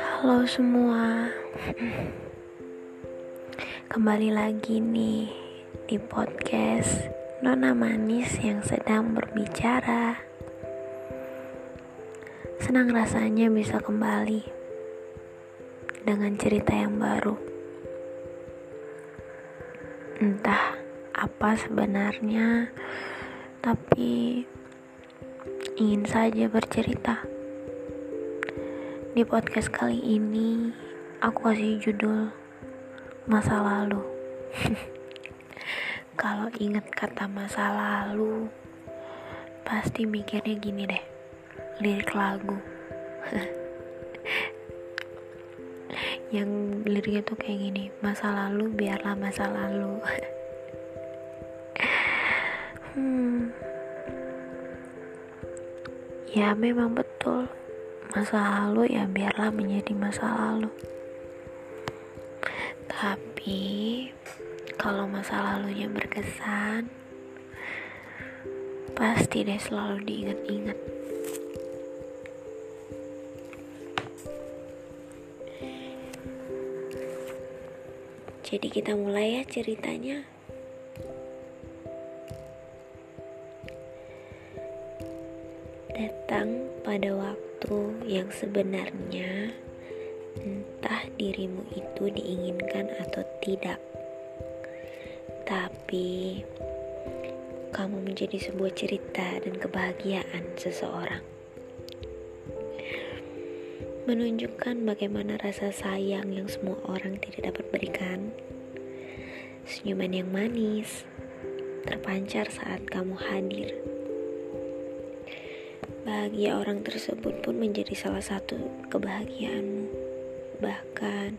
Halo semua. Kembali lagi nih Di podcast Nona Manis yang sedang berbicara. Senang rasanya bisa kembali Dengan cerita yang baru. Entah apa sebenarnya Tapi Ingin saja bercerita di podcast kali ini, aku kasih judul Masa Lalu. Kalau ingat kata masa lalu, pasti mikirnya gini deh, lirik lagu. Yang liriknya tuh kayak gini, masa lalu biarlah masa lalu. hmm. Ya memang betul. Masa lalu ya biarlah menjadi masa lalu. Tapi kalau masa lalunya berkesan pasti deh selalu diingat-ingat. Jadi kita mulai ya ceritanya datang pada waktu yang sebenarnya entah dirimu itu diinginkan atau tidak. Tapi kamu menjadi sebuah cerita dan kebahagiaan seseorang. Menunjukkan bagaimana rasa sayang yang semua orang tidak dapat berikan. Senyuman yang manis terpancar saat kamu hadir Bahagia orang tersebut pun menjadi salah satu kebahagiaanmu. Bahkan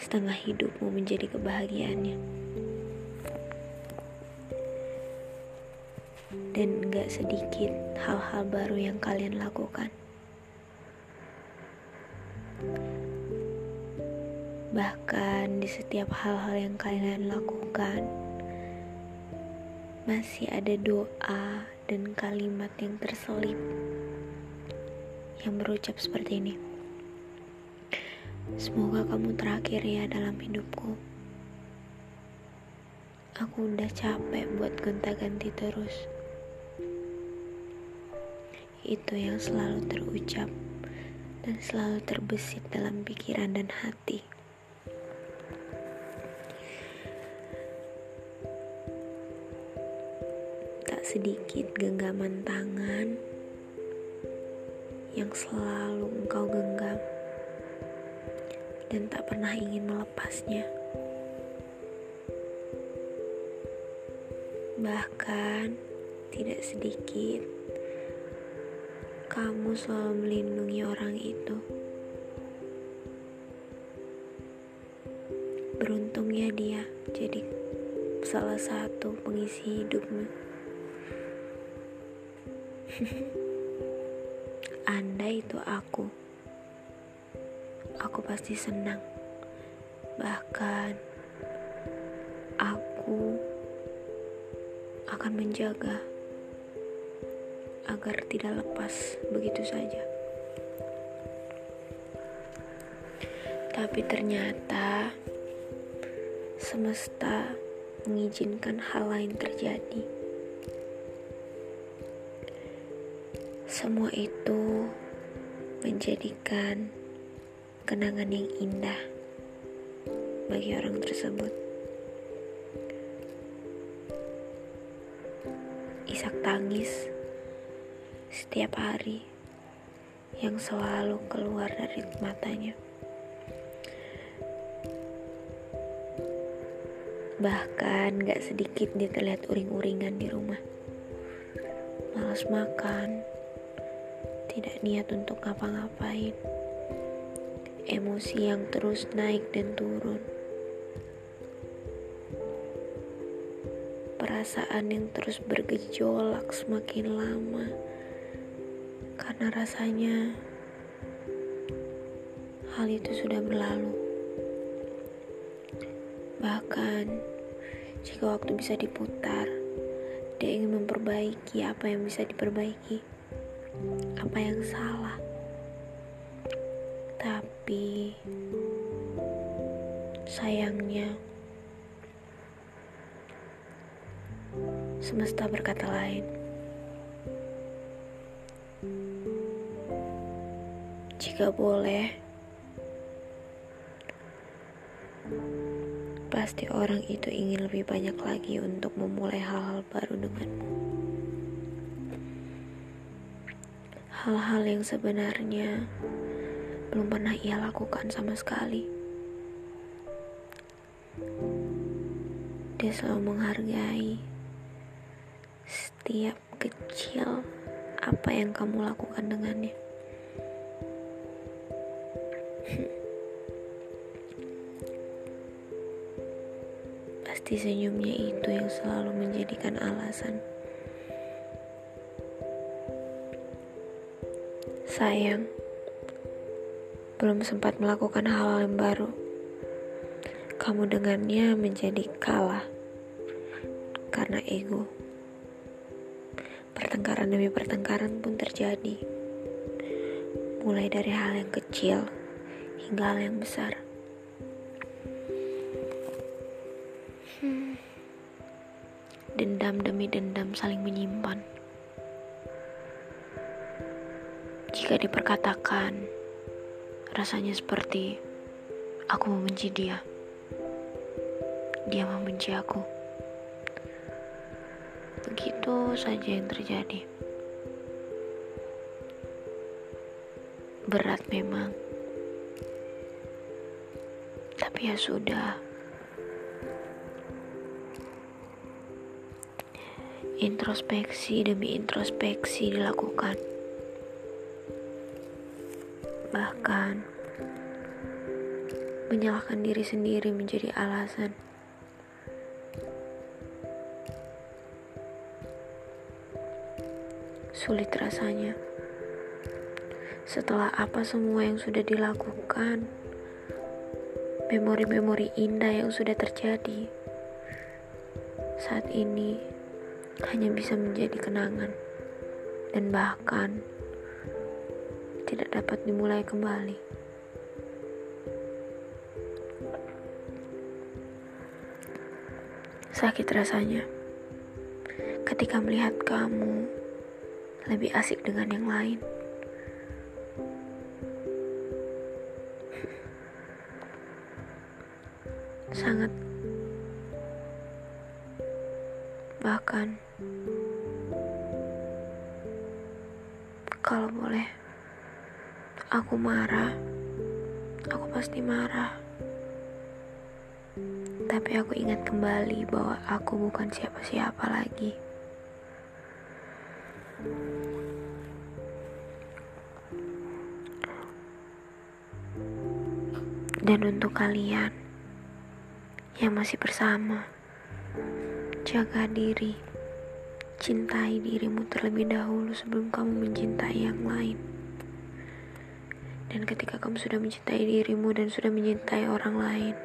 setengah hidupmu menjadi kebahagiaannya. Dan gak sedikit hal-hal baru yang kalian lakukan. Bahkan di setiap hal-hal yang kalian lakukan, masih ada doa dan kalimat yang terselip yang berucap seperti ini. Semoga kamu terakhir ya dalam hidupku. Aku udah capek buat gonta-ganti terus. Itu yang selalu terucap dan selalu terbesit dalam pikiran dan hati. Sedikit genggaman tangan yang selalu engkau genggam dan tak pernah ingin melepasnya. Bahkan tidak sedikit kamu selalu melindungi orang itu. Beruntungnya dia jadi salah satu pengisi hidupmu. Anda itu aku. Aku pasti senang. Bahkan aku akan menjaga agar tidak lepas begitu saja. Tapi ternyata semesta mengizinkan hal lain terjadi. Semua itu menjadikan kenangan yang indah bagi orang tersebut. Isak tangis setiap hari yang selalu keluar dari matanya. Bahkan gak sedikit dia terlihat uring-uringan di rumah. Malas makan, tidak niat untuk ngapa-ngapain. Emosi yang terus naik dan turun. Perasaan yang terus bergejolak semakin lama karena rasanya hal itu sudah berlalu. Bahkan jika waktu bisa diputar, dia ingin memperbaiki apa yang bisa diperbaiki apa yang salah. Tapi sayangnya semesta berkata lain. Jika boleh, pasti orang itu ingin lebih banyak lagi untuk memulai hal-hal baru denganmu. Hal-hal yang sebenarnya belum pernah ia lakukan sama sekali. Dia selalu menghargai setiap kecil apa yang kamu lakukan dengannya. Pasti senyumnya itu yang selalu menjadikan alasan. Sayang, belum sempat melakukan hal yang baru. Kamu dengannya menjadi kalah karena ego. Pertengkaran demi pertengkaran pun terjadi, mulai dari hal yang kecil hingga hal yang besar. Hmm. Dendam demi dendam saling menyimpan. Jika diperkatakan, rasanya seperti aku membenci dia. Dia membenci aku. Begitu saja yang terjadi. Berat memang. Tapi ya sudah. Introspeksi demi introspeksi dilakukan. Bahkan menyalahkan diri sendiri menjadi alasan. Sulit rasanya. Setelah apa semua yang sudah dilakukan, memori-memori indah yang sudah terjadi saat ini hanya bisa menjadi kenangan dan bahkan tidak dapat dimulai kembali. Sakit rasanya ketika melihat kamu lebih asik dengan yang lain. sangat bahkan kalau boleh aku marah aku pasti marah tapi aku ingat kembali bahwa aku bukan siapa-siapa lagi dan untuk kalian yang masih bersama. Jaga diri, cintai dirimu terlebih dahulu sebelum kamu mencintai yang lain. Dan ketika kamu sudah mencintai dirimu dan sudah mencintai orang lain,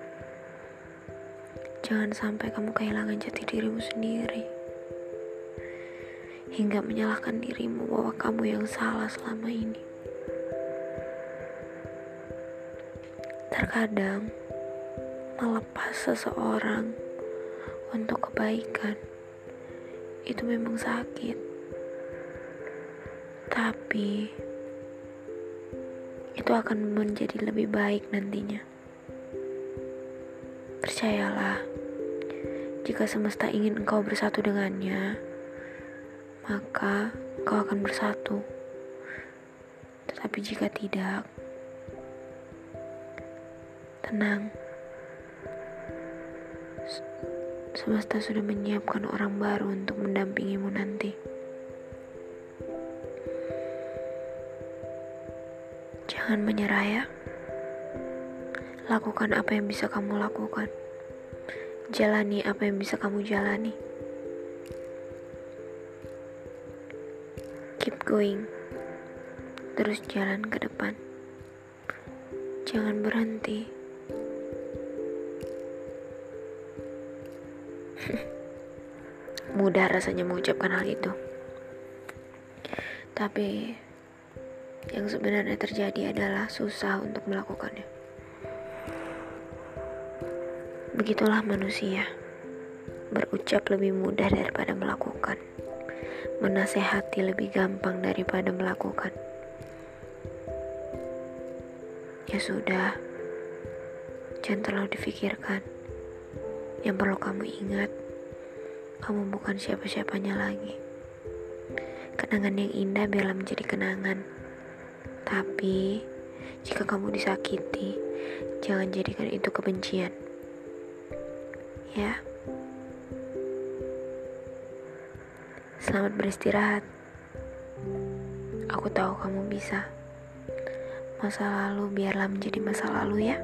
jangan sampai kamu kehilangan jati dirimu sendiri. Hingga menyalahkan dirimu bahwa kamu yang salah selama ini. Terkadang, melepas seseorang untuk kebaikan itu memang sakit tapi itu akan menjadi lebih baik nantinya. Percayalah jika semesta ingin engkau bersatu dengannya maka engkau akan bersatu. Tetapi jika tidak tenang. Semesta sudah menyiapkan orang baru untuk mendampingimu nanti. Jangan menyerah ya. Lakukan apa yang bisa kamu lakukan. Jalani apa yang bisa kamu jalani. Keep going. Terus jalan ke depan. Jangan berhenti. Mudah rasanya mengucapkan hal itu. Tapi yang sebenarnya terjadi adalah susah untuk melakukannya. Begitulah manusia, berucap lebih mudah daripada melakukan, menasehati lebih gampang daripada melakukan. Ya sudah, jangan terlalu difikirkan. Yang perlu kamu ingat, kamu bukan siapa-siapanya lagi. Kenangan yang indah biarlah menjadi kenangan. Tapi, jika kamu disakiti, jangan jadikan itu kebencian. Ya. Selamat beristirahat. Aku tahu kamu bisa. Masa lalu biarlah menjadi masa lalu ya.